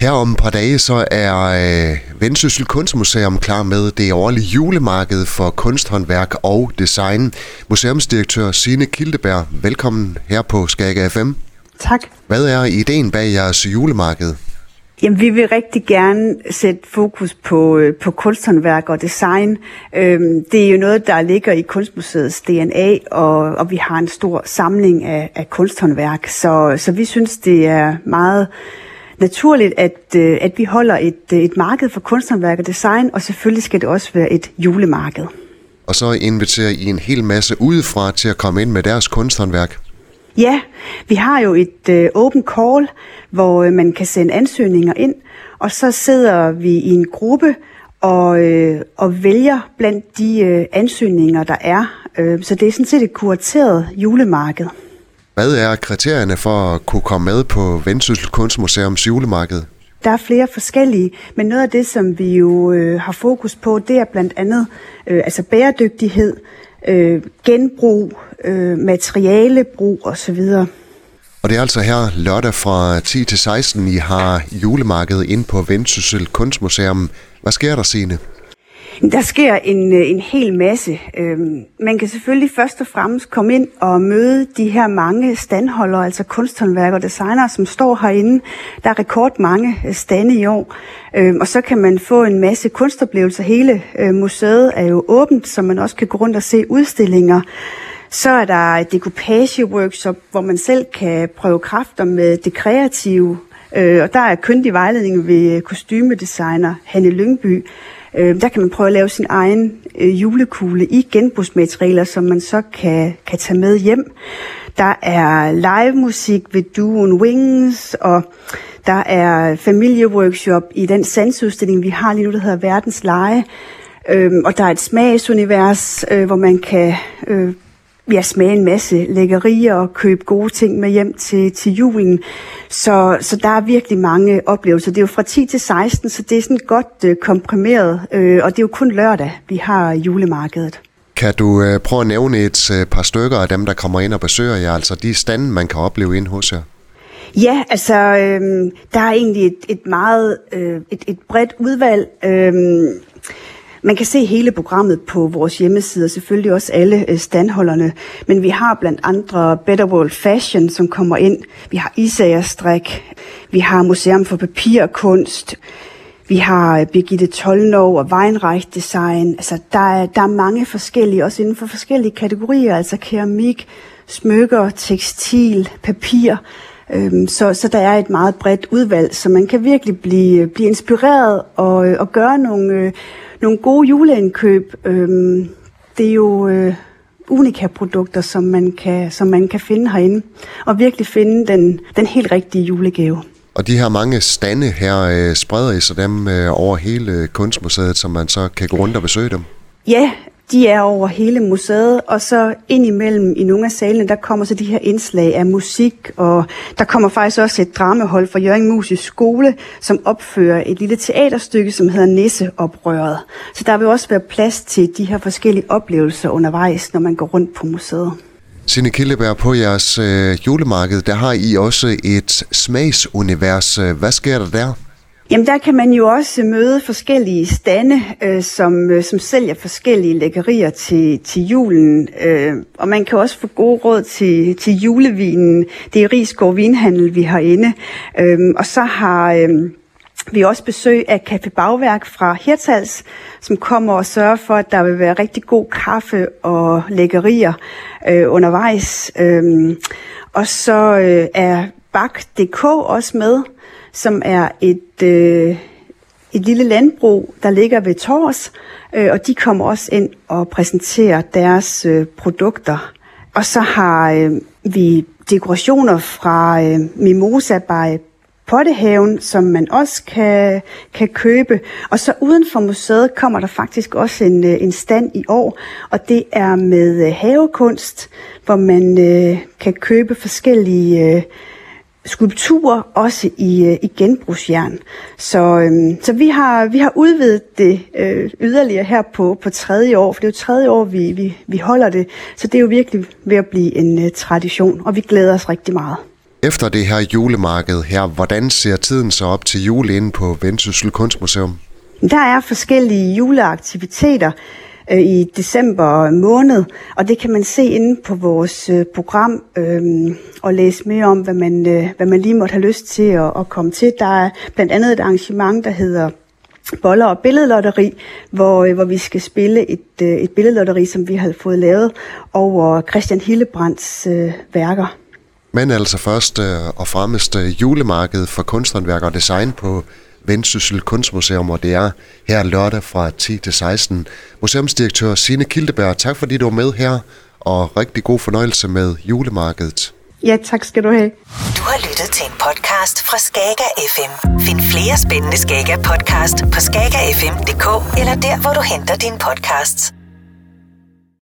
Her om et par dage så er øh, Vendsyssel Kunstmuseum klar med det årlige julemarked for kunsthåndværk og design. Museumsdirektør Sine Kildeberg, velkommen her på Skag FM. Tak. Hvad er ideen bag jeres julemarked? Jamen, vi vil rigtig gerne sætte fokus på, øh, på kunsthåndværk og design. Øhm, det er jo noget, der ligger i Kunstmuseets DNA, og, og vi har en stor samling af, af kunsthåndværk. Så, så vi synes, det er meget naturligt, at, øh, at vi holder et, et marked for kunsthåndværk og design, og selvfølgelig skal det også være et julemarked. Og så inviterer I en hel masse udefra til at komme ind med deres kunsthåndværk. Ja, vi har jo et øh, open call, hvor øh, man kan sende ansøgninger ind, og så sidder vi i en gruppe og, øh, og vælger blandt de øh, ansøgninger, der er. Øh, så det er sådan set et kurateret julemarked. Hvad er kriterierne for at kunne komme med på Vendsyssel Kunstmuseums julemarked? Der er flere forskellige, men noget af det, som vi jo øh, har fokus på, det er blandt andet øh, altså bæredygtighed, øh, genbrug, øh, materialebrug osv. Og det er altså her lørdag fra 10 til 16, I har julemarkedet ind på Vendsyssel Kunstmuseum. Hvad sker der, Signe? Der sker en, øh, en hel masse. Øhm, man kan selvfølgelig først og fremmest komme ind og møde de her mange standholdere, altså kunsthåndværkere og designere, som står herinde. Der er rekordmange øh, stande i år. Øhm, og så kan man få en masse kunstoplevelser. Hele øh, museet er jo åbent, så man også kan gå rundt og se udstillinger. Så er der et decoupage-workshop, hvor man selv kan prøve kræfter med det kreative. og der er kyndig vejledning ved kostymedesigner Hanne Lyngby. Øh, der kan man prøve at lave sin egen øh, julekugle i genbrugsmaterialer, som man så kan, kan tage med hjem. Der er live musik ved Duoen Wings, og der er familieworkshop i den sandsudstilling, vi har lige nu, der hedder Verdens Leje. Øh, og der er et smagsunivers, øh, hvor man kan øh, ja, smage en masse lækkerier og købe gode ting med hjem til, til julen. Så, så der er virkelig mange oplevelser. Det er jo fra 10 til 16, så det er sådan godt øh, komprimeret, øh, og det er jo kun lørdag, vi har julemarkedet. Kan du øh, prøve at nævne et øh, par stykker af dem, der kommer ind og besøger jer, altså de stande, man kan opleve ind hos jer? Ja, altså øh, der er egentlig et, et meget øh, et, et bredt udvalg. Øh, man kan se hele programmet på vores hjemmeside, og selvfølgelig også alle øh, standholderne. Men vi har blandt andre Better World Fashion, som kommer ind. Vi har Isagerstrik. Vi har Museum for Papirkunst. Vi har øh, Birgitte Tolnov og Weinreich Design. Altså, der er, der er mange forskellige, også inden for forskellige kategorier, altså keramik, smykker, tekstil, papir. Øhm, så, så der er et meget bredt udvalg, så man kan virkelig blive, blive inspireret og, øh, og gøre nogle, nogle gode juleindkøb. Øhm, det er jo øh, unika-produkter, som man, kan, som man kan finde herinde, og virkelig finde den, den helt rigtige julegave. Og de her mange stande her, øh, spreder I så dem øh, over hele kunstmuseet, så man så kan gå rundt og besøge dem? Ja, de er over hele museet, og så indimellem i nogle af salene, der kommer så de her indslag af musik, og der kommer faktisk også et dramahold fra Jørgen Musisk Skole, som opfører et lille teaterstykke, som hedder Nisseoprøret. Så der vil også være plads til de her forskellige oplevelser undervejs, når man går rundt på museet. Sine Killeberg, på jeres øh, julemarked, der har I også et smagsunivers. Hvad sker der der? Jamen der kan man jo også møde forskellige stande, øh, som, øh, som sælger forskellige lækkerier til, til julen. Øh, og man kan også få gode råd til, til julevinen. Det er Rigsgaard Vinhandel, vi har inde. Øh, og så har... Øh, vi også besøg af Café Bagværk fra Hirtals, som kommer og sørger for, at der vil være rigtig god kaffe og lækkerier øh, undervejs. Øh, og så øh, er Bak.dk også med, som er et, øh, et lille landbrug, der ligger ved Tors, øh, og de kommer også ind og præsenterer deres øh, produkter. Og så har øh, vi dekorationer fra øh, Mimosa by Pottehaven, som man også kan, kan købe. Og så uden for museet kommer der faktisk også en, øh, en stand i år, og det er med øh, havekunst, hvor man øh, kan købe forskellige øh, skulpturer, også i, øh, i genbrugsjern. Så, øhm, så vi, har, vi har udvidet det øh, yderligere her på, på tredje år, for det er jo tredje år, vi, vi, vi holder det. Så det er jo virkelig ved at blive en uh, tradition, og vi glæder os rigtig meget. Efter det her julemarked her, hvordan ser tiden så op til jul inde på Vendsyssel Kunstmuseum? Der er forskellige juleaktiviteter øh, i december måned, og det kan man se inde på vores øh, program øh, og læse mere om, hvad man, øh, hvad man lige måtte have lyst til at, at komme til. Der er blandt andet et arrangement, der hedder boller og billedlotteri, hvor, øh, hvor vi skal spille et, øh, et billedlotteri, som vi har fået lavet over Christian Hillebrands øh, værker. Men altså først øh, og fremmest julemarkedet for kunsthåndværk og design på Vendsyssel Kunstmuseum, og det er her lørdag fra 10 til 16. Museumsdirektør Signe Kildeberg, tak fordi du var med her, og rigtig god fornøjelse med julemarkedet. Ja, tak skal du have. Du har lyttet til en podcast fra Skager FM. Find flere spændende Skager podcast på skagerfm.dk eller der, hvor du henter dine podcasts.